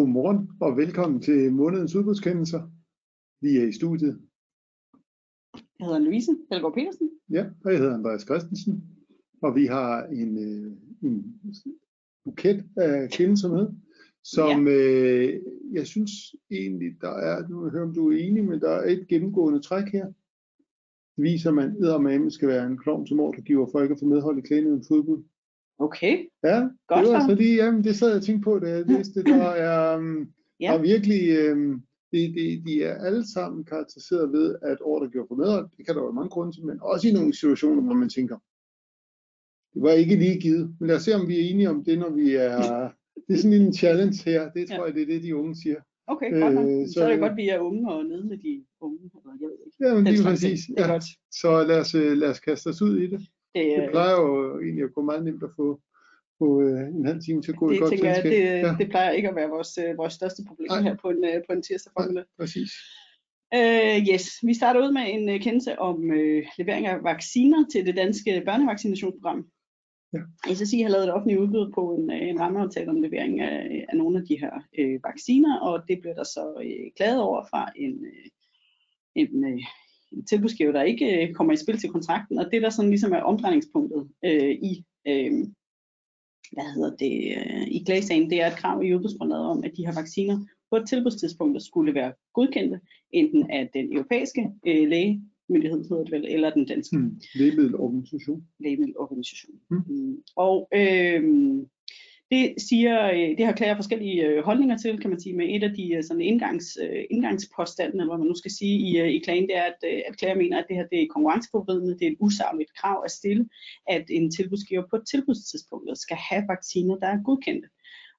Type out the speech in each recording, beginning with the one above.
Godmorgen og velkommen til månedens udbudskendelser. Vi er i studiet. Jeg hedder Louise Helgaard Petersen. Ja, og jeg hedder Andreas Christensen. Og vi har en, øh, en buket af kendelser med, som ja. øh, jeg synes egentlig, der er, nu hører om du er enig, men der er et gennemgående træk her. Det viser, at man eddermame skal være en klovn som ordregiver for ikke at få medhold i klædningen fodbold. Okay. Ja, Godt det var så. lige, jamen, det sad jeg og tænkte på, da jeg læste det. Der er, um, Ja. der er virkelig, um, de, de, de er alle sammen karakteriseret ved, at ordregiver for medhold, det kan der være mange grunde til, men også i nogle situationer, hvor man tænker, det var ikke lige givet. Men lad os se, om vi er enige om det, når vi er, det er sådan en challenge her. Det tror Ja. jeg, det er det, de unge siger. Okay, godt. Øh, Så, så- er det godt, at vi er unge og nede med de unge. Eller jeg ved ikke. Ja, men Den lige præcis. Det er Ja. godt. Så lad os, øh, lad os kaste os ud i det. Det, Det øh, plejer jo egentlig at gå meget nemt at få, få øh, en halv time til at gå i det godt tænker jeg, det, Ja, det plejer ikke at være vores, øh, vores største problem Nej. her på en, øh, på en tirsdag formiddag. præcis. Uh, yes, vi starter ud med en uh, kendelse om uh, levering af vacciner til det danske børnevaccinationsprogram. Ja. SSI har lavet et offentligt udbud på en, en rammeaftale om levering af, af nogle af de her uh, vacciner, og det bliver der så uh, klaget over fra en, en, uh, en tilbudsgiver, der ikke uh, kommer i spil til kontrakten, og det der sådan ligesom er omdrejningspunktet uh, i uh, hvad hedder det, øh, i klagesagen, det er et krav i udbudsgrundlaget om, at de her vacciner på et tilbudstidspunkt skulle være godkendte, enten af den europæiske øh, lægemyndighed, hedder det vel, eller den danske Hmm. Lægemiddelorganisation. lægemiddelorganisation. Mm. Mm. Og øh, det siger, øh, det har klager forskellige øh, holdninger til, kan man sige, med et af de øh, sådan indgangs, øh, indgangspåstandene, eller hvad man nu skal sige i, i klagen, det er, at, at klager mener, at det her det er konkurrenceforvridende, det er et usagligt krav at stille, at en tilbudsgiver på tilbudstidspunktet skal have vacciner, der er godkendte.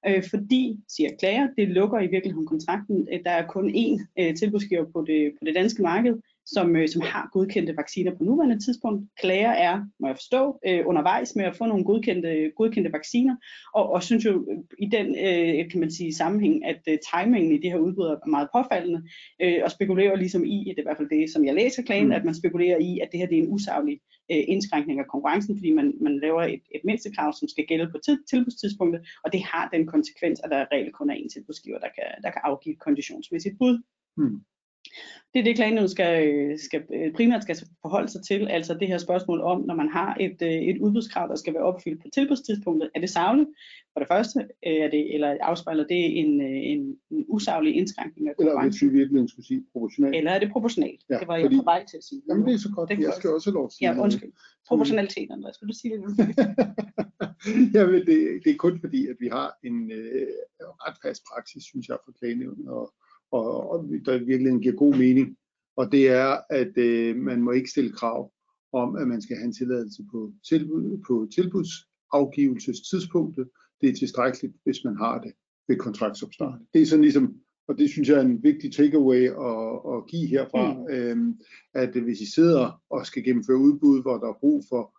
Øh, fordi, siger klager, det lukker i virkeligheden kontrakten. Der er kun én øh, tilbudsgiver på det, på det danske marked, som, øh, som har godkendte vacciner på nuværende tidspunkt. Klager er, må jeg forstå, øh, undervejs med at få nogle godkendte, godkendte vacciner, og, og synes jo øh, i den øh, kan man sige, sammenhæng, at øh, timingen i det her udbud er meget påfaldende, øh, og spekulerer ligesom i, det er i hvert fald det, som jeg læser klagen, Mm. mm. at man spekulerer i, at det her det er en usaglig øh, indskrænkning af konkurrencen, fordi man, man laver et, et mindstekrav, som skal gælde på tid, tilbudstidspunktet, og det har den konsekvens, at der reelt kun er én tilbudsgiver, der kan, der kan afgive et konditionsmæssigt bud. Hmm. Det er det, klagenævnet skal, skal, øh, primært skal forholde sig til, altså det her spørgsmål om, når man har et, øh, et udbudskrav, der skal være opfyldt på tilbudstidspunktet, er det savligt? For det første, øh, er det, eller afspejler det en, en, en usaglig indskrænkning af Eller hvis vi virkelig skulle sige proportionalt. Eller er det proportionalt? Ja, det var jeg fordi- på vej til at sige. Jamen det er så godt, Det jeg jeg skal også have lov sige Ja, undskyld. Proportionalitet, Andreas. Vil du sige det? Jamen, det, det er kun fordi, at vi har en øh, ret fast praksis, synes jeg, for klagenævnet, og, og, og der virkelig giver god mening. Og det er, at øh, man må ikke stille krav om, at man skal have en tilladelse på, tilbud, på tilbudsafgivelsestidspunktet. Det er tilstrækkeligt, hvis man har det ved kontraktsopstart. Det er sådan ligesom, og det synes jeg er en vigtig takeaway at, at give herfra, mm. øhm, at hvis I sidder og skal gennemføre udbud, hvor der er brug for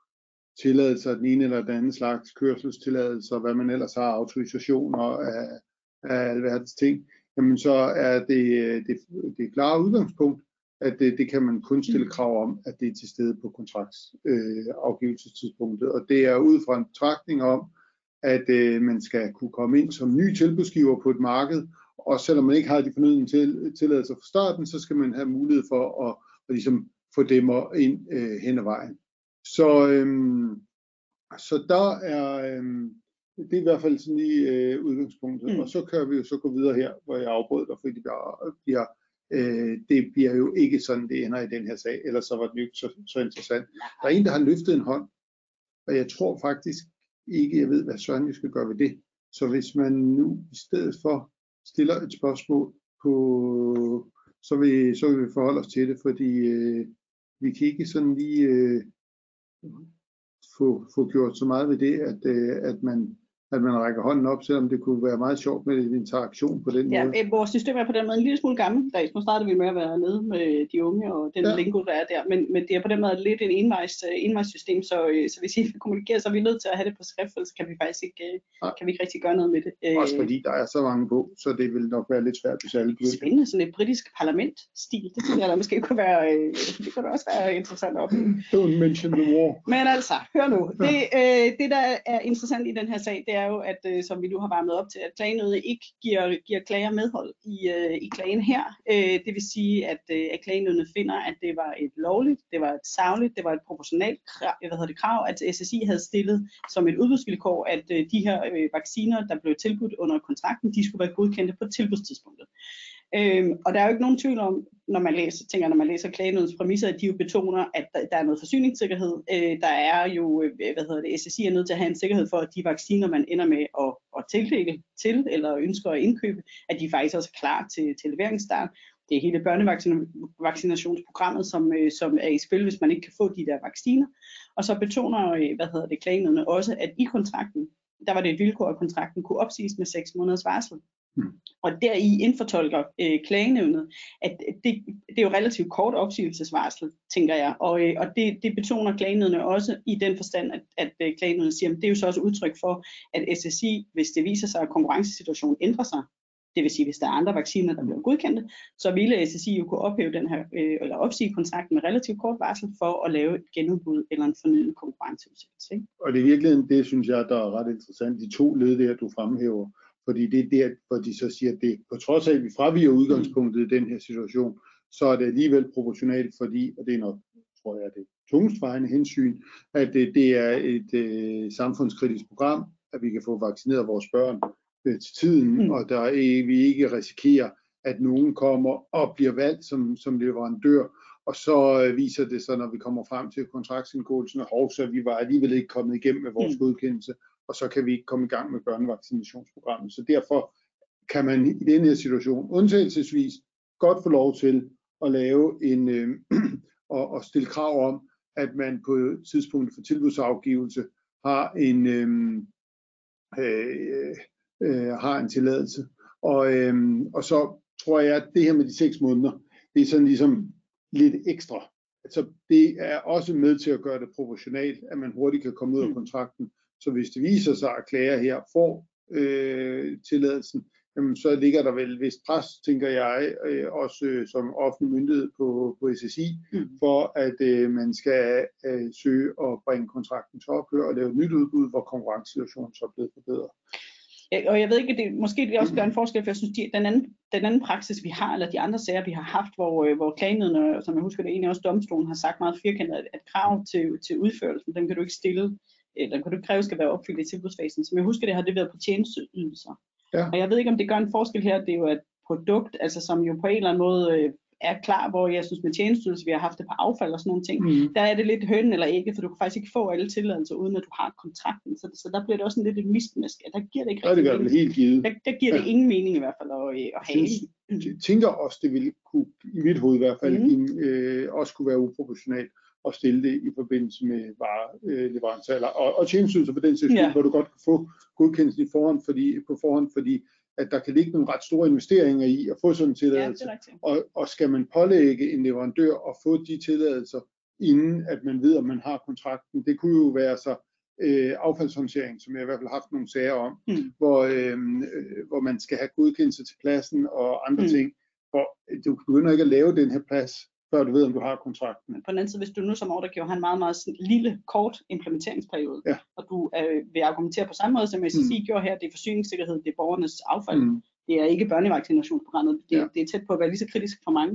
tilladelser af den ene eller den anden slags kørselstilladelser, hvad man ellers har, autorisationer af, af alverdens ting, jamen så er det det, det klare udgangspunkt, at det, det kan man kun stille krav om, at det er til stede på kontraktsafgivelsestidspunktet. Øh, og det er ud fra en betragtning om, at øh, man skal kunne komme ind som ny tilbudsgiver på et marked, og selvom man ikke har de fornødne til, tilladelser fra starten, så skal man have mulighed for at, at ligesom få dem ind øh, hen ad vejen. Så, øhm, så der er, øhm, det er i hvert fald sådan lige øh, udgangspunktet, Mm. og så kan vi jo så gå videre her, hvor jeg afbrød dig, fordi bliver, bliver øh, det bliver jo ikke sådan, det ender i den her sag, ellers så var det jo ikke så, så interessant. Der er en, der har løftet en hånd, og jeg tror faktisk ikke, jeg ved, hvad Søren vi skal gøre ved det. Så hvis man nu i stedet for stiller et spørgsmål på, så vil, så vil vi forholde os til det, fordi øh, vi kan ikke sådan lige øh, få, få gjort så meget ved det, at, øh, at man at man rækker hånden op, selvom det kunne være meget sjovt med en interaktion på den Ja, måde. øh, vores system er på den måde en lille smule gammeldags. Nu startede vi med at være nede med de unge og den Ja. ja. lingo, der er der, men, men det er på den måde lidt en envejs, øh, envejssystem, så, øh, så hvis I vil kommunikere, så er vi nødt til at have det på skrift, ellers kan vi faktisk ikke, Nej. kan vi ikke rigtig gøre noget med det. Også fordi der er så mange på, så det vil nok være lidt svært, hvis alle begynder. Spændende, sådan et britisk parlament-stil. Det synes jeg, der måske kunne være, det kunne også være interessant opleve. Don't mention the war. Men altså, hør nu. Det, øh, det, der er interessant i den her sag, det er jo, at øh, som vi nu har varmet op til, at klagenødet ikke giver, giver klager medhold i, øh, i klagen her. Øh, det vil sige, at, øh, at klagenødet finder, at det var et lovligt, det var et savligt, det var et proportionalt krav, hvad hedder det, krav, at SSI havde stillet som et udbudsvilkår, at øh, de her øh, vacciner, der blev tilbudt under kontrakten, de skulle være godkendte på tilbudstidspunktet. Øhm, og der er jo ikke nogen tvivl om, når man læser, tænker, når man læser klagenødens præmisser, at de jo betoner, at der, der er noget forsyningssikkerhed. Øh, der er jo, øh, hvad hedder det, SSI er nødt til at have en sikkerhed for, at de vacciner, man ender med at, at tildele til, eller ønsker at indkøbe, at de faktisk også er klar til, til leveringsstart. Det er hele børnevaccinationsprogrammet, som, øh, som er i spil, hvis man ikke kan få de der vacciner. Og så betoner, øh, hvad hedder det, klagenødene også, at i kontrakten, der var det et vilkår, at kontrakten kunne opsiges med 6 måneders varsel. Mm. Og deri indfortolker øh, klagenævnet, at det, det er jo relativt kort opsigelsesvarsel, tænker jeg. Og, øh, og det, det betoner klagenævnet også i den forstand, at, at øh, klagenævnet siger, at det er jo så også udtryk for, at SSI, hvis det viser sig, at konkurrencesituationen ændrer sig, det vil sige, hvis der er andre vacciner, der bliver godkendte, så ville SSI jo kunne ophæve den her, øh, eller opsige kontrakten med relativt kort varsel for at lave et genudbud eller en fornyet konkurrenceudsættelse. Og det er virkelig det, synes jeg, der er ret interessant. De to led der, du fremhæver, fordi det er der, hvor de så siger, at det, på trods af, at vi fraviger udgangspunktet i den her situation, så er det alligevel proportionalt, fordi, og det er nok, tror jeg, det tungest hensyn, at det, det er et øh, samfundskritisk program, at vi kan få vaccineret vores børn øh, til tiden, mm. og der er, vi ikke risikerer, at nogen kommer og bliver valgt som, som leverandør, og så øh, viser det sig, når vi kommer frem til kontraktindgåelsen, at så vi var alligevel ikke kommet igennem med vores mm. godkendelse, og så kan vi ikke komme i gang med børnevaccinationsprogrammet. Så derfor kan man i den her situation undtagelsesvis godt få lov til at lave en øh, og, og stille krav om, at man på tidspunktet for tilbudsafgivelse har en øh, øh, øh, har en tilladelse. Og, øh, og så tror jeg, at det her med de seks måneder, det er sådan ligesom lidt ekstra. Altså det er også med til at gøre det proportionalt, at man hurtigt kan komme ud af mm. kontrakten. Så hvis det viser sig, at klager her får øh, tilladelsen, jamen, så ligger der vel vist pres, tænker jeg, øh, også øh, som offentlig myndighed på, på SSI, mm. for at øh, man skal øh, søge at bringe kontrakten til ophør og lave et nyt udbud, hvor konkurrencesituationen så er blevet forbedret. Og jeg ved ikke, det, måske det også gør en forskel, for jeg synes, de, den, anden, den anden praksis, vi har, eller de andre sager, vi har haft, hvor, øh, hvor klagenødene, som jeg husker det egentlig også domstolen, har sagt meget firkantet, at, at krav til, til udførelsen, den kan du ikke stille eller kan du kræve skal være opfyldt i tilbudsfasen. Som jeg husker det, har det været på tjenesteydelser. Ja. Og jeg ved ikke, om det gør en forskel her. Det er jo et produkt, altså som jo på en eller anden måde øh, er klar, hvor jeg synes med tjenestydelse, vi har haft det på affald og sådan nogle ting, mm. der er det lidt høn eller ikke, for du kan faktisk ikke få alle tilladelser, uden at du har kontrakten. Så, så der bliver det også en lidt et mismask. Der giver det ikke ja, det gør det helt givet. Der, der giver ja. det ingen mening i hvert fald at, øh, at have. Jeg tænker også, det ville kunne, i mit hoved i hvert fald, mm. øh, også kunne være uproportionalt og stille det i forbindelse med vareleverancer øh, og, og tjenestydelser på den sags ja. hvor du godt kan få godkendelsen i forhånd, fordi, på forhånd, fordi at der kan ligge nogle ret store investeringer i at få sådan en tilladelse. Ja, og, og skal man pålægge en leverandør at få de tilladelser, inden at man ved, om man har kontrakten, det kunne jo være så øh, affaldshåndtering, som jeg i hvert fald har haft nogle sager om, mm. hvor, øh, hvor man skal have godkendelse til pladsen og andre mm. ting. Hvor du begynder ikke at lave den her plads, før du ved, om du har kontrakten. På den anden side, hvis du nu som ordregiver har en meget, meget lille, kort implementeringsperiode, ja. og du øh, vil argumentere på samme måde, som SSI mm. gjorde her, det er forsyningssikkerhed, det er borgernes affald, mm. det er ikke børnevaccinationsprogrammet, det, ja. det er tæt på at være lige så kritisk for mange.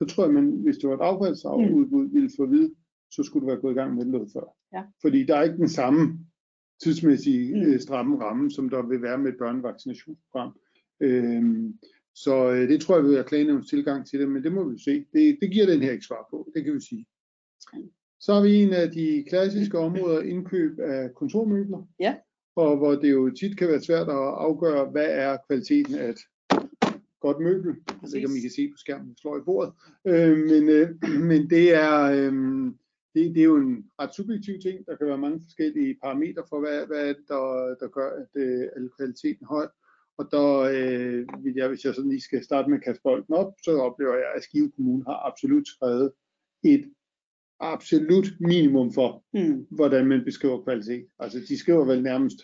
Så tror jeg, man, hvis det var et affaldsudbud, mm. ville få at vide, så skulle du være gået i gang med det noget før. Ja. Fordi der er ikke den samme tidsmæssige mm. øh, stramme ramme, som der vil være med et børnevaccinationsprogram. Øhm, så øh, det tror jeg vil være klagenævns tilgang til det, men det må vi se. Det, det giver den her ikke svar på, det kan vi sige. Så har vi en af de klassiske områder, indkøb af kontormøbler. Ja. Og hvor det jo tit kan være svært at afgøre, hvad er kvaliteten af et godt møbel. Jeg ved ikke, om I kan se på skærmen, slår i bordet. Øh, men, øh, men det er... Øh, det, det er jo en ret subjektiv ting. Der kan være mange forskellige parametre for, hvad, hvad der, der gør, at, øh, at kvaliteten er høj. Og der øh, vil jeg, hvis jeg sådan lige skal starte med at kaste bolden op, så oplever jeg, at Skive Kommune har absolut skrevet et absolut minimum for, mm. hvordan man beskriver kvalitet. Altså de skriver vel nærmest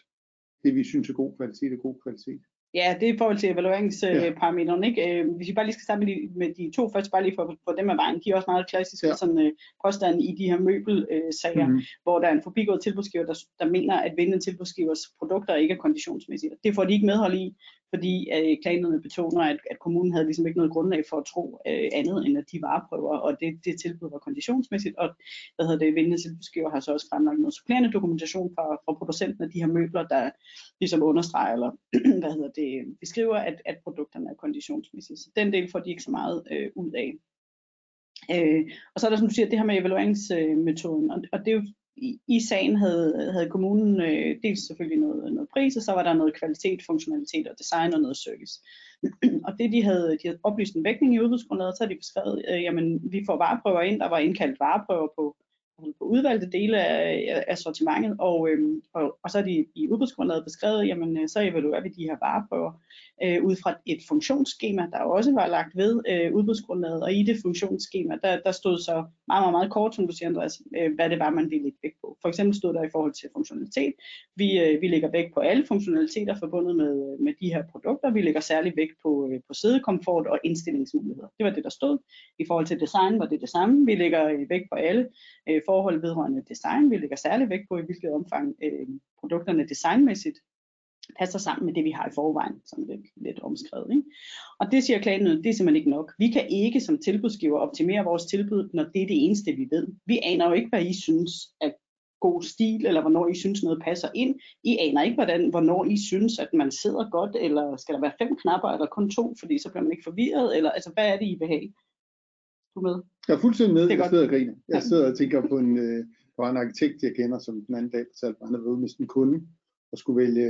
det, vi synes er god kvalitet, er god kvalitet. Ja, det er i forhold til evalueringsparametrene. Ikke? Øh, hvis vi bare lige skal starte med de, med de to først, bare lige for, for dem af vejen, de er også meget klassiske ja. sådan, øh, påstande i de her møbelsager, mm-hmm. hvor der er en forbigået tilbudsgiver, der, der mener, at vindende tilbudsgivers produkter ikke er konditionsmæssige. Det får de ikke medhold i, fordi øh, klagenerne betoner, at, at kommunen havde ligesom ikke noget grundlag for at tro øh, andet, end at de vareprøver, og det, det tilbud var konditionsmæssigt, og hvad hedder det, vindende tilbudsgiver har så også fremlagt noget supplerende dokumentation fra, fra producenten af de her møbler, der ligesom understreger, eller hvad hedder det, beskriver, at, at produkterne er konditionsmæssige. Så den del får de ikke så meget øh, ud af. Øh, og så er der, som du siger, det her med evalueringsmetoden, og, og det er jo i, i sagen havde, havde kommunen øh, dels selvfølgelig noget, noget pris, og så var der noget kvalitet, funktionalitet og design og noget service. og det de havde, de havde oplyst en vægtning i udbudsgrundlaget, så havde de beskrevet, øh, jamen vi får vareprøver ind, der var indkaldt vareprøver på på udvalgte dele af, af sortimentet, og, øhm, og, og så er de i udbudsgrundlaget beskrevet, jamen øh, så evaluerer vi de her vareprøver øh, ud fra et funktionsskema, der også var lagt ved øh, udbudsgrundlaget, og i det funktionsskema, der, der stod så meget, meget, meget kort, som du siger Andreas, øh, hvad det var, man ville lægge vægt på. For eksempel stod der i forhold til funktionalitet, vi, øh, vi lægger vægt på alle funktionaliteter forbundet med, øh, med de her produkter, vi lægger særlig vægt på, øh, på sædekomfort og indstillingsmuligheder. Det var det, der stod. I forhold til design var det det samme, vi lægger øh, vægt på alle øh, forhold vedrørende design. Vi lægger særlig vægt på, i hvilket omfang øh, produkterne designmæssigt passer sammen med det, vi har i forvejen, som det er lidt omskrevet. Ikke? Og det siger klagenøden, det er simpelthen ikke nok. Vi kan ikke som tilbudsgiver optimere vores tilbud, når det er det eneste, vi ved. Vi aner jo ikke, hvad I synes er god stil, eller hvornår I synes noget passer ind. I aner ikke, hvordan, hvornår I synes, at man sidder godt, eller skal der være fem knapper, eller kun to, fordi så bliver man ikke forvirret, eller altså, hvad er det, I vil have? Du med? Jeg er fuldstændig med. Jeg sidder og griner. Jeg sidder og tænker på en, øh, var en arkitekt, jeg kender, som den anden dag fortalte mig, han havde været med sin kunde og skulle vælge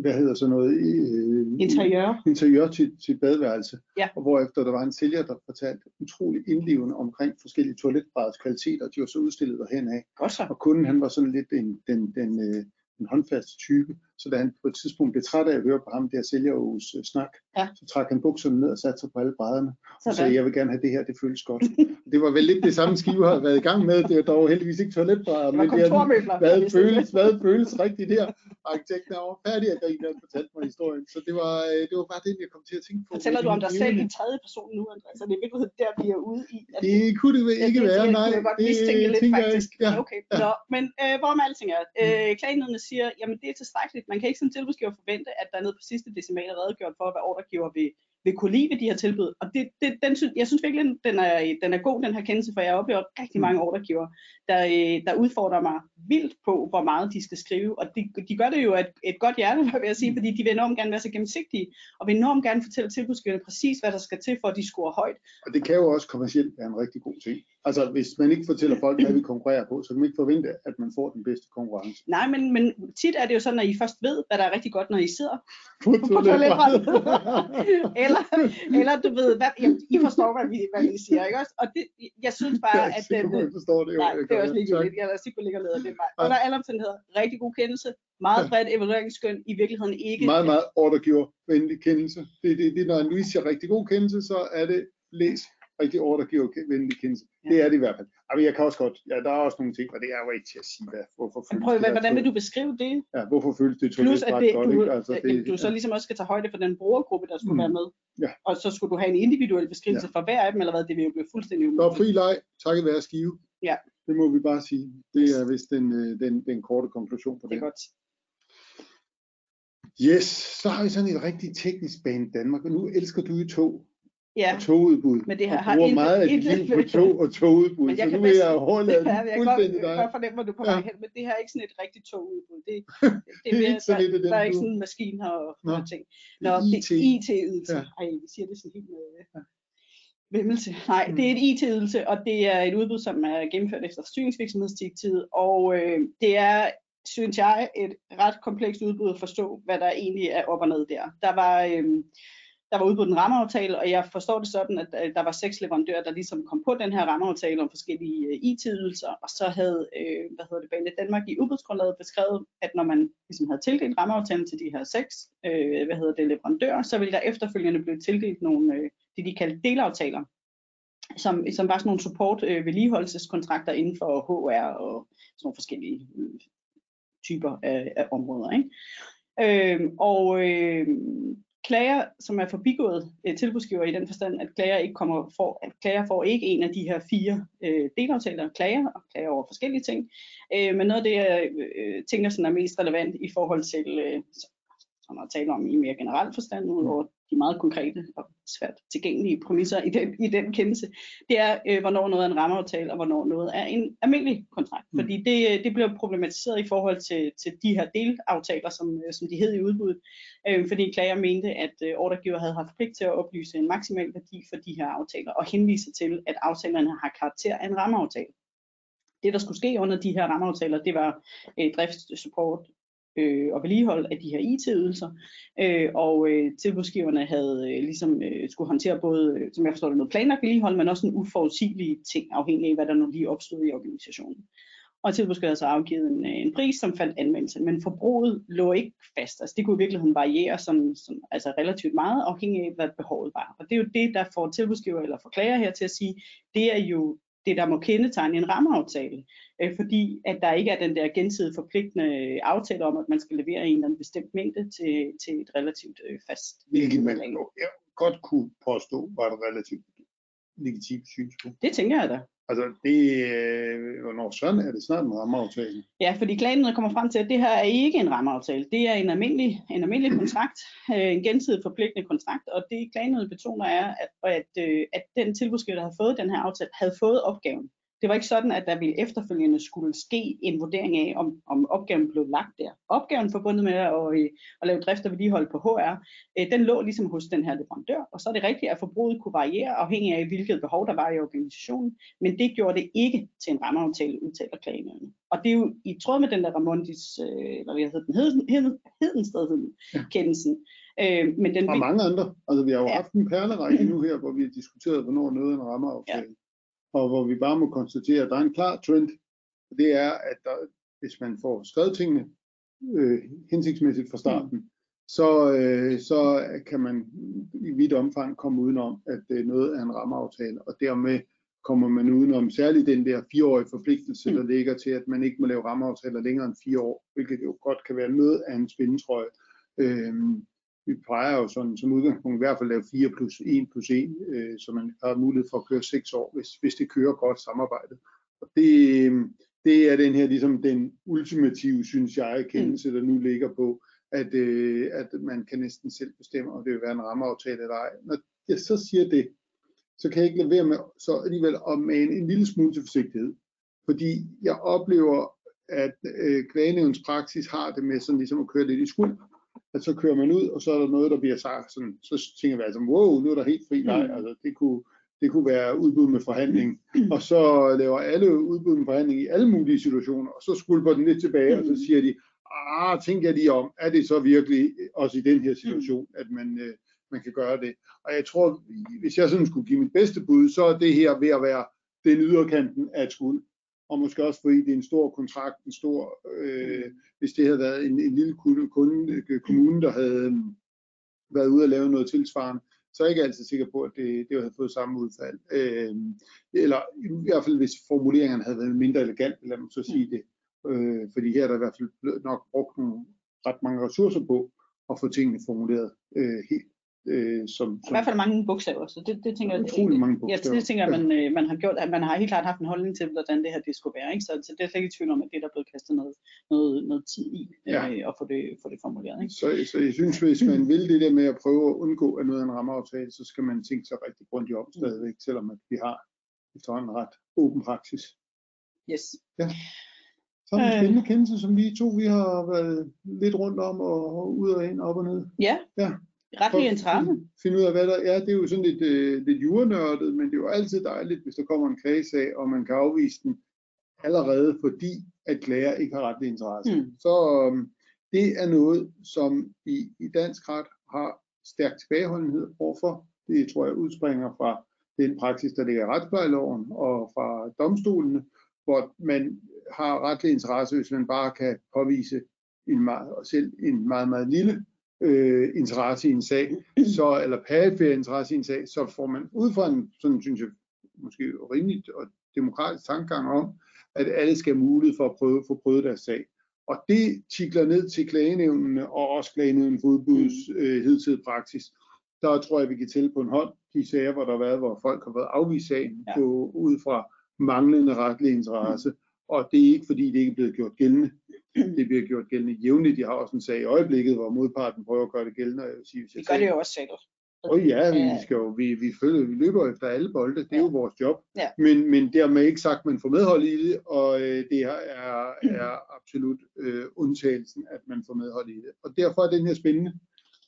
hvad hedder så noget? Øh, interiør. Interiør til, til badeværelse. Ja. Og hvorefter der var en sælger, der fortalte utrolig indlevende omkring forskellige toiletbræders kvaliteter, de var så udstillet derhen af. Godt så. Og kunden han var sådan lidt en, den, den, øh, en håndfast type. Så da han på et tidspunkt blev træt af at høre på ham, der sælgerhus uh, snak, ja. så trak han bukserne ned og satte sig på alle brædderne. Og sagde, jeg vil gerne have det her, det føles godt. det var vel lidt det samme skive har været i gang med. Det er dog heldigvis ikke toiletbrædder, men det er, hvad, føles, hvad føles rigtigt der. Arkitekten var færdig at grine, og fortalte mig historien. Så det var, øh, det var bare det, jeg kom til at tænke på. Fortæller du om dig selv i tredje person nu, Andreas? Så det er virkelig der, vi er ude i. At det kunne det ikke det, være, nej. Det, det, det, det lidt, faktisk. Jeg, ja. Okay. Ja. Nå, men øh, hvor med alting er, øh, klagenødene siger, jamen det er tilstrækkeligt. Man kan ikke som tilbudsgiver forvente, at der er nede på sidste decimal er redegjort for, hvad ordregiver vil, vil kunne lide ved de her tilbud. Og det, det, den, jeg synes virkelig, den er, den er god, den her kendelse, for jeg oplever rigtig mange mm. ordregiver, der, øh, der udfordrer mig vildt på, hvor meget de skal skrive. Og de, de gør det jo et, et godt hjerte, vil jeg sige, mm. fordi de vil enormt gerne være så gennemsigtige, og vil enormt gerne fortælle tilbudsgiverne præcis, hvad der skal til, for at de scorer højt. Og det kan jo også kommercielt være en rigtig god ting. Altså, hvis man ikke fortæller folk, hvad vi konkurrerer på, så kan man ikke forvente, at man får den bedste konkurrence. Nej, men, men tit er det jo sådan, at I først ved, hvad der er rigtig godt, når I sidder på, toiletbrættet. eller, eller du ved, hvad, ja, I forstår, hvad vi, hvad vi siger, ikke også? Og det, jeg synes bare, at den... Jeg forstår det jo. Nej, det er også ligegyldigt. Jeg lader sig ligge og leder det bare. Under alle omstændigheder, rigtig god kendelse, meget bredt evalueringsskøn, i virkeligheden ikke... Meget, meget ordregiver-venlig kendelse. Det, det, det, når en Louise siger rigtig god kendelse, så er det læs rigtig ordregiver-venlig kendelse. Ja. Det er det i hvert fald. Men jeg kan også godt, ja, der er også nogle ting, og det er jo ikke til at sige, hvad, hvorfor føles prøv, det hvordan vil du beskrive det? Ja, hvorfor føles det Plus, at det, godt, du, ikke? Altså, det, du så ligesom også skal tage højde for den brugergruppe, der skulle mm. være med. Ja. Og så skulle du have en individuel beskrivelse ja. for hver af dem, eller hvad, det vil jo blive fuldstændig umuligt. Der er fri leg, takket være skive. Ja. Det må vi bare sige. Det er vist den, øh, den, den korte konklusion på det. Det er godt. Yes, så har vi sådan et rigtig teknisk bane Danmark, og nu elsker du i tog ja. og togudbud. Men det her og har bruger meget af dit liv på tog og togudbud, men jeg så nu vil jeg overlade ja, jeg fuldstændig dig. Jeg kan godt fornemme, hvor du kommer ja. hen, men det her er ikke sådan et rigtigt togudbud. Det, det, det, er ikke sådan der, et der er ikke sådan en maskine her og Nå. ting. Nå, det er IT-ydelse. Ja. Ej, vi siger det sådan helt med ja. vimmelse. Nej, mm. det er et IT-ydelse, og det er et udbud, som er gennemført efter styringsvirksomhedsdirektivet, og øh, det er synes jeg, et ret komplekst udbud at forstå, hvad der egentlig er op og ned der. Der var, øh, der var udbudt en rammeaftale, og jeg forstår det sådan, at der var seks leverandører, der ligesom kom på den her rammeaftale om forskellige øh, IT-ydelser, og så havde, øh, hvad hedder det, Bane Danmark i udbudsgrundlaget beskrevet, at når man ligesom havde tildelt rammeaftalen til de her seks, øh, hvad hedder det, leverandører, så ville der efterfølgende blive tildelt nogle, øh, det de kaldte delaftaler, som, som var sådan nogle support øh, vedligeholdelseskontrakter inden for HR og sådan nogle forskellige øh, typer af, af områder. Ikke? Øh, og øh, klager, som er forbigået øh, tilbudsgiver i den forstand, at klager ikke kommer for, at klager får ikke en af de her fire øh, delaftaler, klager og klager over forskellige ting. Øh, men noget af det, jeg øh, tænker sådan er mest relevant i forhold til, øh, som jeg taler om i mere generel forstand, udover de meget konkrete og svært tilgængelige præmisser i den, i den kendelse, det er, øh, hvornår noget er en rammeaftale, og hvornår noget er en almindelig kontrakt. Mm. Fordi det, øh, det bliver problematiseret i forhold til, til de her delaftaler, som, øh, som de hed i udbuddet, øh, fordi klager mente, at øh, ordregiver havde haft pligt til at oplyse en maksimal værdi for de her aftaler, og henvise til, at aftalerne har karakter af en rammeaftale. Det, der skulle ske under de her rammeaftaler, det var øh, driftssupport, øh, og vedligehold af de her IT-ydelser, øh, og øh, tilbudsgiverne havde øh, ligesom øh, skulle håndtere både, øh, som jeg forstår det, noget planlagt vedligehold, men også en uforudsigelige ting, afhængig af hvad der nu lige opstod i organisationen. Og tilbudsgiverne havde så afgivet en, øh, en pris, som fandt anvendelse, men forbruget lå ikke fast. Altså det kunne i virkeligheden variere som, som, altså relativt meget, afhængig af hvad behovet var. Og det er jo det, der får tilbudsgiver eller forklager her til at sige, det er jo det, der må kendetegne en rammeaftale, øh, fordi at der ikke er den der gensidigt forpligtende aftale om, at man skal levere en eller anden bestemt mængde til, til et relativt øh, fast. Hvilket man ja, godt kunne påstå var et relativt legitimt synspunkt. Det tænker jeg da. Altså, det, øh, hvornår sådan er det snart en rammeaftale? Ja, fordi klagenerne kommer frem til, at det her er ikke en rammeaftale. Det er en almindelig, en almindelig kontrakt, øh, en gensidigt forpligtende kontrakt, og det klagenerne betoner er, at, at, øh, at den tilbudsgiver, der havde fået den her aftale, havde fået opgaven. Det var ikke sådan, at der ville efterfølgende skulle ske en vurdering af, om, om opgaven blev lagt der. Opgaven forbundet med at, at, at lave drift og vedligehold på HR, øh, den lå ligesom hos den her leverandør, og så er det rigtigt, at forbruget kunne variere afhængig af, hvilket behov der var i organisationen, men det gjorde det ikke til en rammeaftale, udtaler klagenøgene. Og det er jo i tråd med den der Ramondis, øh, eller hvad hedder den, heden, heden, Hedensted kendelsen. Øh, men den, og mange andre. Altså vi har jo ja. haft en perlerække nu her, hvor vi har diskuteret, hvornår noget er en rammeaftale. Ja og hvor vi bare må konstatere, at der er en klar trend. Det er, at der, hvis man får skrevet tingene øh, hensigtsmæssigt fra starten, mm. så, øh, så kan man i vidt omfang komme udenom, at øh, noget er en rammeaftale, og dermed kommer man udenom særligt den der fireårige forpligtelse, mm. der ligger til, at man ikke må lave rammeaftaler længere end fire år, hvilket jo godt kan være noget af en spændetrøje. Øh, vi plejer jo sådan som udgangspunkt i hvert fald at lave 4 plus 1 plus 1, øh, så man har mulighed for at køre 6 år, hvis, hvis det kører godt samarbejdet. Og det, det er den her ligesom den ultimative, synes jeg, kendelse, der nu ligger på, at, øh, at man kan næsten selv bestemme, om det vil være en rammeaftale eller ej. Når jeg så siger det, så kan jeg ikke lade være med så alligevel at mane en lille smule til forsigtighed. Fordi jeg oplever, at øh, klagenævns praksis har det med sådan ligesom at køre lidt i skuld at så kører man ud, og så er der noget, der bliver sagt, sådan, så tænker vi altså, wow, nu er der helt fri leg, mm. altså det kunne, det kunne være udbud med forhandling, mm. og så laver alle udbud med forhandling i alle mulige situationer, og så skulper den lidt tilbage, og så mm. siger de, ah, tænker jeg lige om, er det så virkelig også i den her situation, at man, øh, man kan gøre det. Og jeg tror, hvis jeg sådan skulle give mit bedste bud, så er det her ved at være den yderkanten af et skuld og måske også fordi det er en stor kontrakt, en stor, øh, hvis det havde været en, en lille kunde, øh, kommune, der havde øh, været ude og lave noget tilsvarende, så er jeg ikke altid sikker på, at det, det havde fået samme udfald. Øh, eller i hvert fald hvis formuleringerne havde været mindre elegant, lad mig så sige det. Øh, fordi her er der i hvert fald nok brugt nogle ret mange ressourcer på at få tingene formuleret øh, helt Øh, som, som, I hvert fald mange bogstaver, så det, det tænker jeg, utrolig mange bogstaver. Ja, det tænker jeg, man, øh, man har gjort, at man har helt klart haft en holdning til, hvordan det her det skulle være, ikke? Så, så det er slet ikke tvivl om, at det er der blevet kastet noget, noget, noget tid i, ja. øh, og få det, få det formuleret. Ikke? Så, så jeg synes, hvis man vil det der med at prøve at undgå, at noget er en rammeaftale, så skal man tænke sig rigtig grundigt om stadigvæk, selvom at vi har efterhånden ret åben praksis. Yes. Ja. Så er en spændende øh. kendelse, som vi to vi har været lidt rundt om og, og ud og ind, op og ned. Ja. ja retlig interesse. Finde ud af, hvad der er. Det er jo sådan lidt, øh, lidt jurnørdet, men det er jo altid dejligt, hvis der kommer en klagesag, og man kan afvise den allerede, fordi at klager ikke har retlig interesse. Mm. Så øh, det er noget, som vi i dansk ret har stærk tilbageholdenhed overfor. Det tror jeg udspringer fra den praksis, der ligger i retsplejeloven og fra domstolene, hvor man har retlig interesse, hvis man bare kan påvise en meget, selv en meget, meget lille øh, interesse i en sag, så, eller perifer interesse i en sag, så får man ud fra en, sådan synes jeg, måske rimeligt og demokratisk tankegang om, at alle skal have mulighed for at prøve, få prøvet deres sag. Og det tikler ned til klagenævnene og også klagenævnen for udbuds øh, hidtidig praksis. Der tror jeg, vi kan tælle på en hånd de sager, hvor der har været, hvor folk har været afvist sagen ja. på, ud fra manglende retlig interesse. Mm. Og det er ikke fordi, det ikke er blevet gjort gældende. Det bliver gjort gældende jævnligt. De har også en sag i øjeblikket, hvor modparten prøver at gøre det gældende. Jeg vil sige, hvis vi gør det jo også selv. Og oh, ja, vi, skal jo, vi, vi, følger, vi løber efter alle bolde, det er ja. jo vores job. Ja. Men, men dermed ikke sagt, at man får medhold i det, og øh, det her er, er absolut øh, undtagelsen, at man får medhold i det. Og derfor er den her spændende.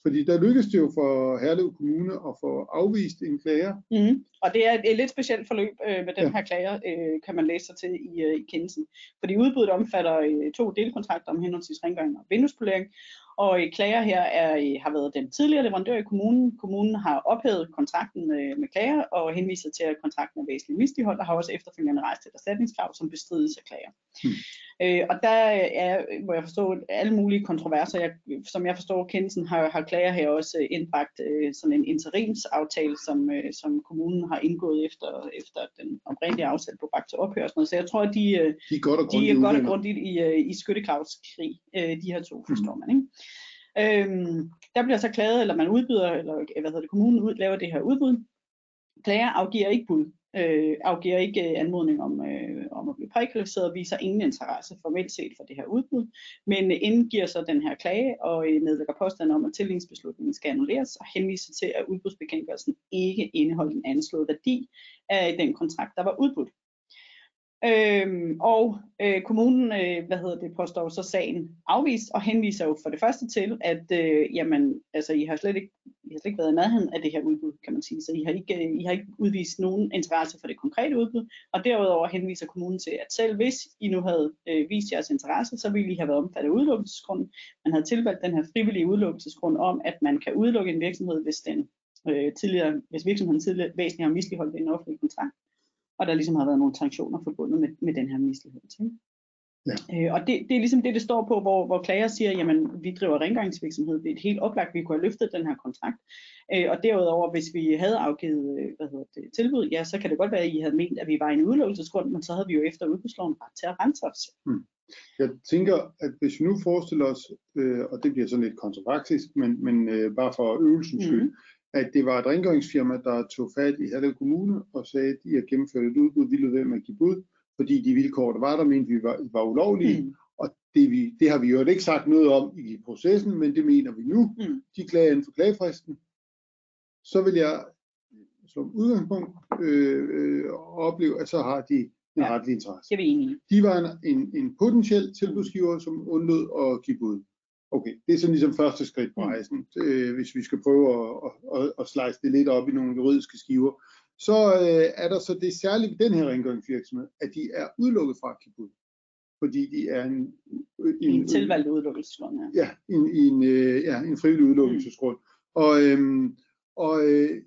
Fordi der lykkedes det jo for Herlev Kommune at få afvist en klager. Mm. Og det er et, lidt specielt forløb øh, med den ja. her klager, øh, kan man læse sig til i, øh, i kendelsen. Fordi udbuddet omfatter øh, to delkontrakter om henholdsvis rengøring og vinduespolering, og øh, klager her er, øh, har været den tidligere leverandør i kommunen. Kommunen har ophævet kontrakten med, med klager og henviser til, at kontrakten er væsentligt misligholdt, og har også efterfølgende rejst et erstatningskrav, som bestrides af klager. Hmm. Øh, og der er, må jeg forstå, alle mulige kontroverser. Jeg, som jeg forstår, kendelsen har, har klager her også indbragt øh, sådan en interimsaftale, som, øh, som kommunen har indgået efter, efter den oprindelige aftale på bragt til ophør. Sådan noget. Så jeg tror, de, øh, de er godt og grundigt, de er godt og grundigt i, øh, i skyttegravskrig, øh, de her to, forstår hmm. man. Ikke? Øhm, der bliver så klaget, eller man udbyder, eller hvad hedder det, kommunen ud, laver det her udbud. Klager afgiver ikke bud, øh, afgiver ikke øh, anmodning om, øh, om at blive prækvalificeret og viser ingen interesse formelt set for det her udbud, men øh, indgiver så den her klage og øh, nedlægger påstand om, at tildelingsbeslutningen skal annulleres og henviser til, at udbudsbekendtgørelsen ikke indeholder en anslået værdi af den kontrakt, der var udbudt. Øhm, og øh, kommunen øh, hvad hedder det, påstår så sagen afvist og henviser jo for det første til, at øh, jamen, altså, I har slet ikke I har slet ikke været i nærheden af det her udbud, kan man sige. Så I har, ikke, øh, I har ikke udvist nogen interesse for det konkrete udbud. Og derudover henviser kommunen til, at selv hvis I nu havde øh, vist jeres interesse, så ville I have været omfattet af udelukkelsesgrunden. Man havde tilvalgt den her frivillige udelukkelsesgrund om, at man kan udelukke en virksomhed, hvis, den, øh, tidligere, hvis virksomheden tidligere væsentligt har misligeholdt en offentlig kontrakt og der ligesom har været nogle sanktioner forbundet med, med den her mislighed. Ja. Øh, og det, det er ligesom det, det står på, hvor, hvor klager siger, jamen vi driver rengøringsvirksomhed, det er et helt oplagt, vi kunne have løftet den her kontrakt. Øh, og derudover, hvis vi havde afgivet øh, hvad hedder det, tilbud, ja, så kan det godt være, at I havde ment, at vi var i en udelukkelsesgrund, men så havde vi jo efter udbudsloven ret til at rense os. Hmm. Jeg tænker, at hvis vi nu forestiller os, øh, og det bliver sådan lidt kontroversisk, men, men øh, bare for øvelsens skyld, mm at det var et rengøringsfirma, der tog fat i Herlev Kommune og sagde, at de har gennemført et udbud, vi lød ved med at give bud, fordi de vilkår, der var der, mente vi var, var ulovlige. Mm. Og det, vi, det har vi jo ikke sagt noget om i processen, men det mener vi nu. Mm. De klager inden for klagefristen. Så vil jeg som udgangspunkt øh, øh, opleve, at så har de en ja, retlig interesse. Det er vi enige. De var en, en, en potentiel tilbudsgiver, som undlod at give bud. Okay, det er sådan ligesom første skridt på mm. rejsen, øh, hvis vi skal prøve at, at, at, at slice det lidt op i nogle juridiske skiver. Så øh, er der så det særlige ved den her rengøringsvirksomhed, at de er udelukket fra Kibud. Fordi de er en, en, en tilvalgt udelukkelsesgrund. Ja, ja en, en, øh, ja, en frivillig udelukkelsesgrund. Mm. Og, øhm, og øh,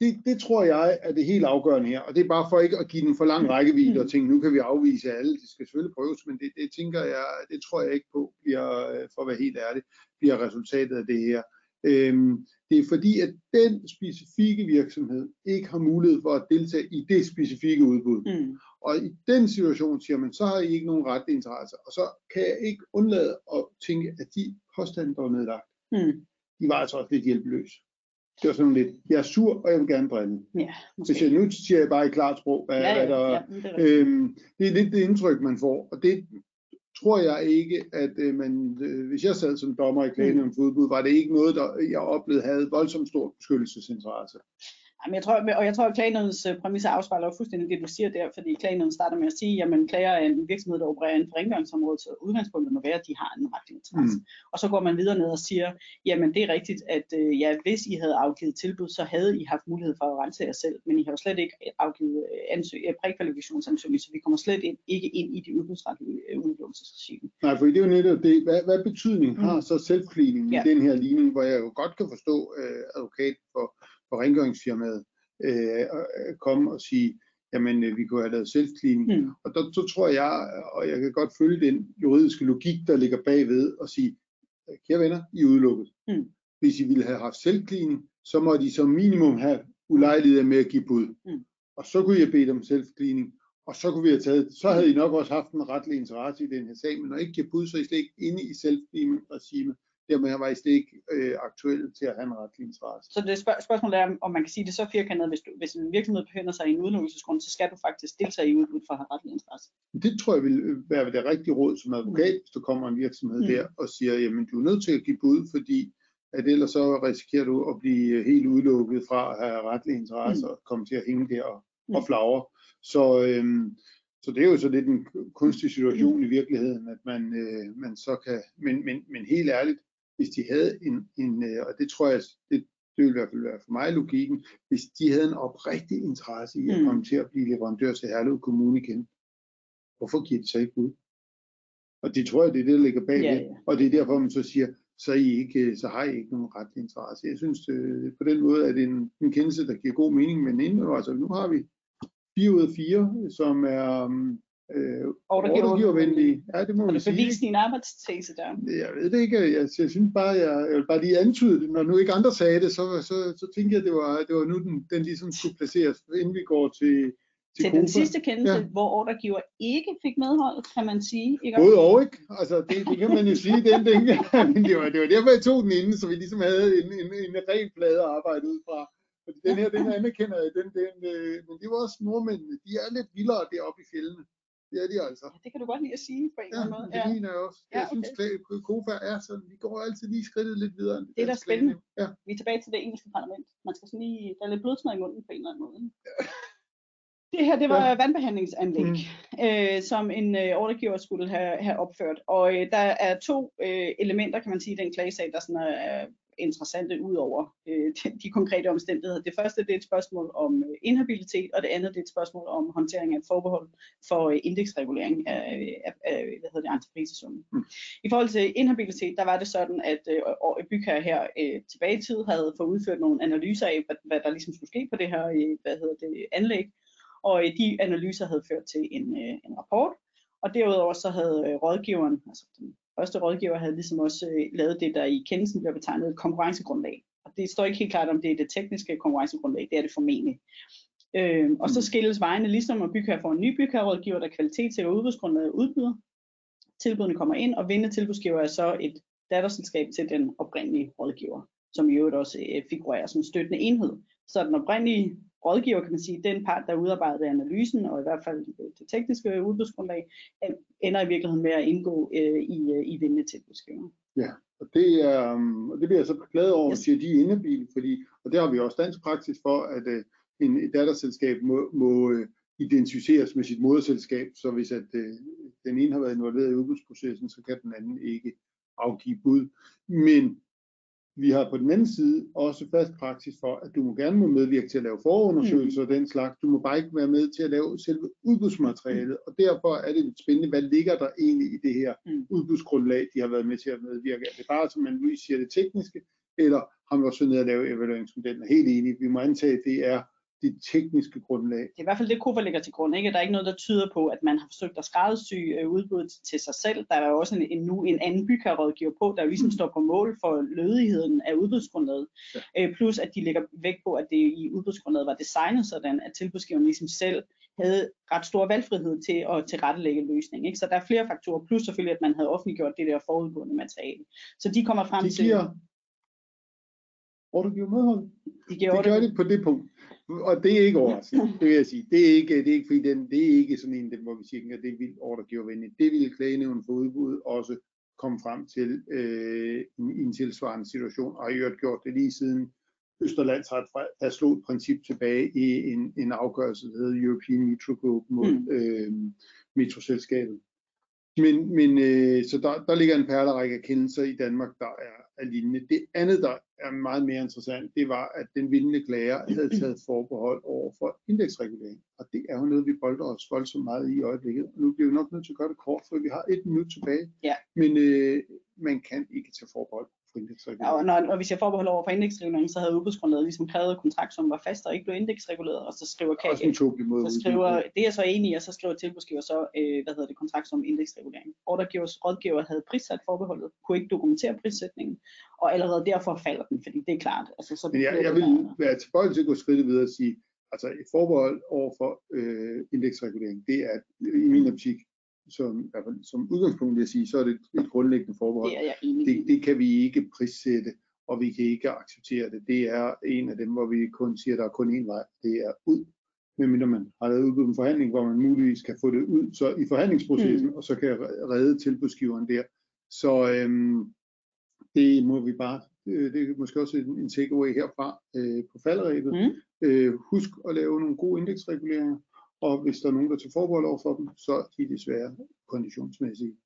det, det tror jeg er det helt afgørende her, og det er bare for ikke at give den for lang rækkevidde og tænke, nu kan vi afvise alle, det skal selvfølgelig prøves, men det, det tænker jeg, det tror jeg ikke på, bliver, øh, for at være helt ærlig, bliver resultatet af det her. Øhm, det er fordi, at den specifikke virksomhed ikke har mulighed for at deltage i det specifikke udbud. Mm. Og i den situation siger man, så har I ikke nogen retlig interesse. Og så kan jeg ikke undlade at tænke, at de påstande, der er nedlagt, mm. de var altså også lidt hjælpeløse. Det var sådan lidt, jeg er sur, og jeg vil gerne brænde. Ja, Hvis jeg, nu siger jeg bare i klart sprog, hvad, ja, ja, hvad der, ja, det, er øhm, det er lidt det indtryk, man får. Og det tror jeg ikke, at øh, man, øh, hvis jeg sad som dommer i klagen mm. fodbold, var det ikke noget, der jeg oplevede havde voldsomt stor beskyttelsesinteresse. Jamen, jeg tror, og jeg tror, at klagenødens øh, præmisser afspejler jo fuldstændig det, du siger der, fordi klagenøden starter med at sige, at klager er en virksomhed, der opererer inden for rengøringsområdet, så udgangspunktet må være, at de har en retlig interesse. Mm. Og så går man videre ned og siger, jamen det er rigtigt, at øh, ja, hvis I havde afgivet tilbud, så havde I haft mulighed for at rense jer selv, men I har jo slet ikke afgivet øh, ansøg, prækvalifikationsansøgning, så vi kommer slet ind, ikke ind i de udbudsretlige udelukkelsesregime. Nej, for det er jo netop det. Hvad, hvad betydning har mm. så selvcleaning ja. i den her ligning, hvor jeg jo godt kan forstå øh, advokat for for rengøringsfirmaet øh, komme og sige, jamen øh, vi kunne have lavet self-cleaning. Mm. Og der, så tror jeg, og jeg kan godt følge den juridiske logik, der ligger bagved, og sige, kære venner, I er udelukket. Mm. Hvis I ville have haft self-cleaning, så må de som minimum have ulejlighed med at give bud. Mm. Og så kunne jeg bede om self-cleaning, og så kunne vi have taget, så havde I nok også haft en retlig interesse i den her sag, men når I ikke kan bud, så er I slet ikke inde i self regime dermed slet ikke øh, aktuelle til at have en retlig interesse. Så det spørg- spørgsmålet er, om man kan sige det så firkantet, hvis, du, hvis en virksomhed befinder sig i en udelukkelsesgrund, så skal du faktisk deltage i udbud for at have retlig interesse. Det tror jeg vil være det rigtige råd som advokat, mm. hvis der kommer en virksomhed mm. der og siger, jamen du er nødt til at give bud, fordi at ellers så risikerer du at blive helt udelukket fra at have retlig interesse mm. og komme til at hænge der og, mm. og flagre. Så, øhm, så det er jo så lidt en kunstig situation mm. i virkeligheden, at man, øh, man så kan, men, men, men helt ærligt, hvis de havde en, en øh, og det tror jeg, det, det vil i hvert fald være for mig logikken, hvis de havde en oprigtig interesse i at mm. komme til at blive leverandør til Herlev Kommune igen, hvorfor giver de så ikke ud? Og det tror jeg, det er det, der ligger bag ja, ja. Og det er derfor, man så siger, så, I ikke, så har I ikke nogen ret interesse. Jeg synes, øh, på den måde er det en, en kendelse, der giver god mening, men inden, altså, nu har vi 4 ud af 4, som er, um, øh, ordregivervenlige. Ja, det må man sige. bevist din arbejdstese der? Jeg ved det ikke. Jeg, jeg synes bare, jeg, jeg vil bare lige antyde det. Når nu ikke andre sagde det, så, så, så tænkte jeg, at det var, det var nu, den, den ligesom skulle placeres, inden vi går til, til, til den sidste kendelse, ja. hvor ordregiver ikke fik medhold, kan man sige. Ikke? Både og, ikke? Altså, det, det kan man jo sige, den, den, men det var, det var derfor, jeg tog den inden, så vi ligesom havde en, en, en ren plade at arbejde ud fra. Fordi den her, den anerkender jeg, den, den, øh, men det var også nordmændene, de er lidt vildere deroppe i fjellene. Det er de altså. Ja, det kan du godt lide at sige på en ja, eller anden måde. det ja. mener jeg også. Jeg ja, okay. synes, KOFA er sådan, vi går altid lige skridtet lidt videre. Det, det er da spændende. Ja. Vi er tilbage til det engelske parlament. Man skal sådan lige, der er lidt blodsmad i munden på en eller anden måde. Ja. Det her, det var ja. vandbehandlingsanlæg, mm. øh, som en øh, ordregiver skulle have, have opført. Og øh, der er to øh, elementer, kan man sige, i den klagesag, der sådan er, interessante ud over øh, de, de konkrete omstændigheder. Det første det er et spørgsmål om øh, inhabilitet, og det andet det er et spørgsmål om håndtering af et forbehold for øh, indeksregulering af, af, af hvad hedder det, entreprisesummen. Mm. I forhold til inhabilitet, der var det sådan, at øh, bygherre her øh, tilbage i tid havde fået udført nogle analyser af, hvad, hvad der ligesom skulle ske på det her øh, hvad hedder det, anlæg, og øh, de analyser havde ført til en, øh, en rapport, og derudover så havde øh, rådgiveren, altså den første rådgiver havde ligesom også øh, lavet det, der i kendelsen bliver betegnet et konkurrencegrundlag. Og det står ikke helt klart, om det er det tekniske konkurrencegrundlag, det er det formentlig. Øh, og så mm. skilles vejene ligesom at bygge for en ny bygherrerådgiver, der kvalitetssikrer udbudsgrundlaget udbyder. Tilbudene kommer ind, og vindende tilbudsgiver er så et datterselskab til den oprindelige rådgiver, som i øvrigt også øh, figurerer som støttende enhed. Så den oprindelige rådgiver, kan man sige, den part, der udarbejdede analysen, og i hvert fald det tekniske udbudsgrundlag, ender i virkeligheden med at indgå øh, i, øh, i vindende tilbudsgiver. Ja, og det, er, og det bliver jeg så glad over, yes. siger de indebil, fordi, og der har vi også dansk praksis for, at uh, en, et datterselskab må, må uh, identificeres med sit moderselskab, så hvis at, uh, den ene har været involveret i udbudsprocessen, så kan den anden ikke afgive bud. Men vi har på den anden side også fast praksis for, at du må gerne må medvirke til at lave forundersøgelser mm. og den slags. Du må bare ikke være med til at lave selve udbudsmaterialet. Og derfor er det lidt spændende, hvad ligger der egentlig i det her mm. udbudsgrundlag, de har været med til at medvirke. Er det bare, som man lige siger, det tekniske, eller har man også været nede at lave evalueringsmodellen? Helt enig. Vi må antage, at det er det tekniske grundlag. Det er i hvert fald det, KOFA ligger til grund. Ikke? Der er ikke noget, der tyder på, at man har forsøgt at skræddersy øh, udbuddet til sig selv. Der er jo også en, en, nu en anden bygherrerådgiver på, der jo ligesom står på mål for lødigheden af udbudsgrundlaget. Ja. Øh, plus at de lægger vægt på, at det i udbudsgrundlaget var designet sådan, at tilbudsgiveren ligesom selv havde ret stor valgfrihed til at tilrettelægge løsning. Ikke? Så der er flere faktorer, plus selvfølgelig, at man havde offentliggjort det der forudgående materiale. Så de kommer frem de giver, til... Ordregiver medhold. De, giver de gør det på det punkt og det er ikke overraskende, det vil jeg sige. Det er ikke, det er ikke fordi den, det er ikke sådan en, den, hvor vi siger, at det er vildt ordregivervenligt. Det ville klagenævnen for udbud også komme frem til øh, i en tilsvarende situation, og har i øvrigt gjort det lige siden Østerlandsret fastslog et princip tilbage i en, en afgørelse, der hedder European Metro Group mod mm. øh, metroselskabet. Men, men øh, så der, der ligger en perlerække af kendelser i Danmark, der er, er lignende. Det andet, der er meget mere interessant, det var, at den vindende klager havde taget forbehold over for indeksregulering. Og det er jo noget, vi bolder os voldsomt meget i i øjeblikket. Og nu bliver vi nok nødt til at gøre det kort, for vi har et minut tilbage. Ja. Men øh, man kan ikke tage forbehold indeksregulering. Ja, og når, når vi ser forbehold over for indeksregulering, så havde udbudsgrundlaget ligesom krævet kontrakt, som var fast og ikke blev indeksreguleret, og så skriver KG, så skriver, det er så enig i, og så skriver tilbudsgiver så, øh, hvad hedder det, kontrakt som indeksregulering. Ordregivers rådgiver havde prissat forbeholdet, kunne ikke dokumentere prissætningen, og allerede derfor falder den, fordi det er klart. Altså, så Men jeg, jeg vil være tilbøjelig til at gå skridtet videre og sige, altså et forbehold over for øh, indeksregulering, det er i min optik, som, som udgangspunkt vil jeg sige, så er det et, et grundlæggende forbehold. Det er jeg enig det, det kan vi ikke prissætte, og vi kan ikke acceptere det. Det er en af dem, hvor vi kun siger, at der er kun én vej, det er ud. Medmindre man har lavet udbud en forhandling, hvor man muligvis kan få det ud så i forhandlingsprocessen, mm. og så kan redde tilbudsgiveren der. Så øhm, det må vi bare, øh, det er måske også en, en takeaway herfra øh, på falderæbet. Mm. Øh, husk at lave nogle gode indeksreguleringer, og hvis der er nogen, der tager forbehold over for dem, så er de desværre konditionsmæssige.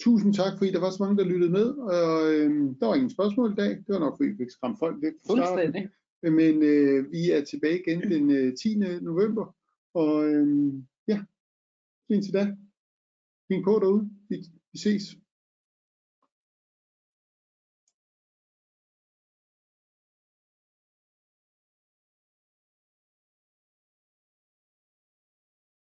Tusind tak, fordi der var så mange, der lyttede med, og øh, der var ingen spørgsmål i dag. Det var nok, fordi vi fik skræmt folk væk fra starten. Men øh, vi er tilbage igen den øh, 10. november, og øh, ja, indtil da, fin på derude. Vi, vi ses.